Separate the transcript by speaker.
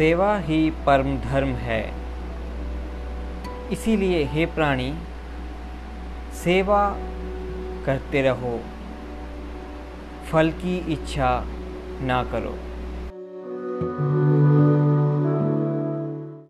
Speaker 1: सेवा ही परम धर्म है। इसीलिए हे प्राणी, सेवा करते रहो, फल की इच्छा ना करो।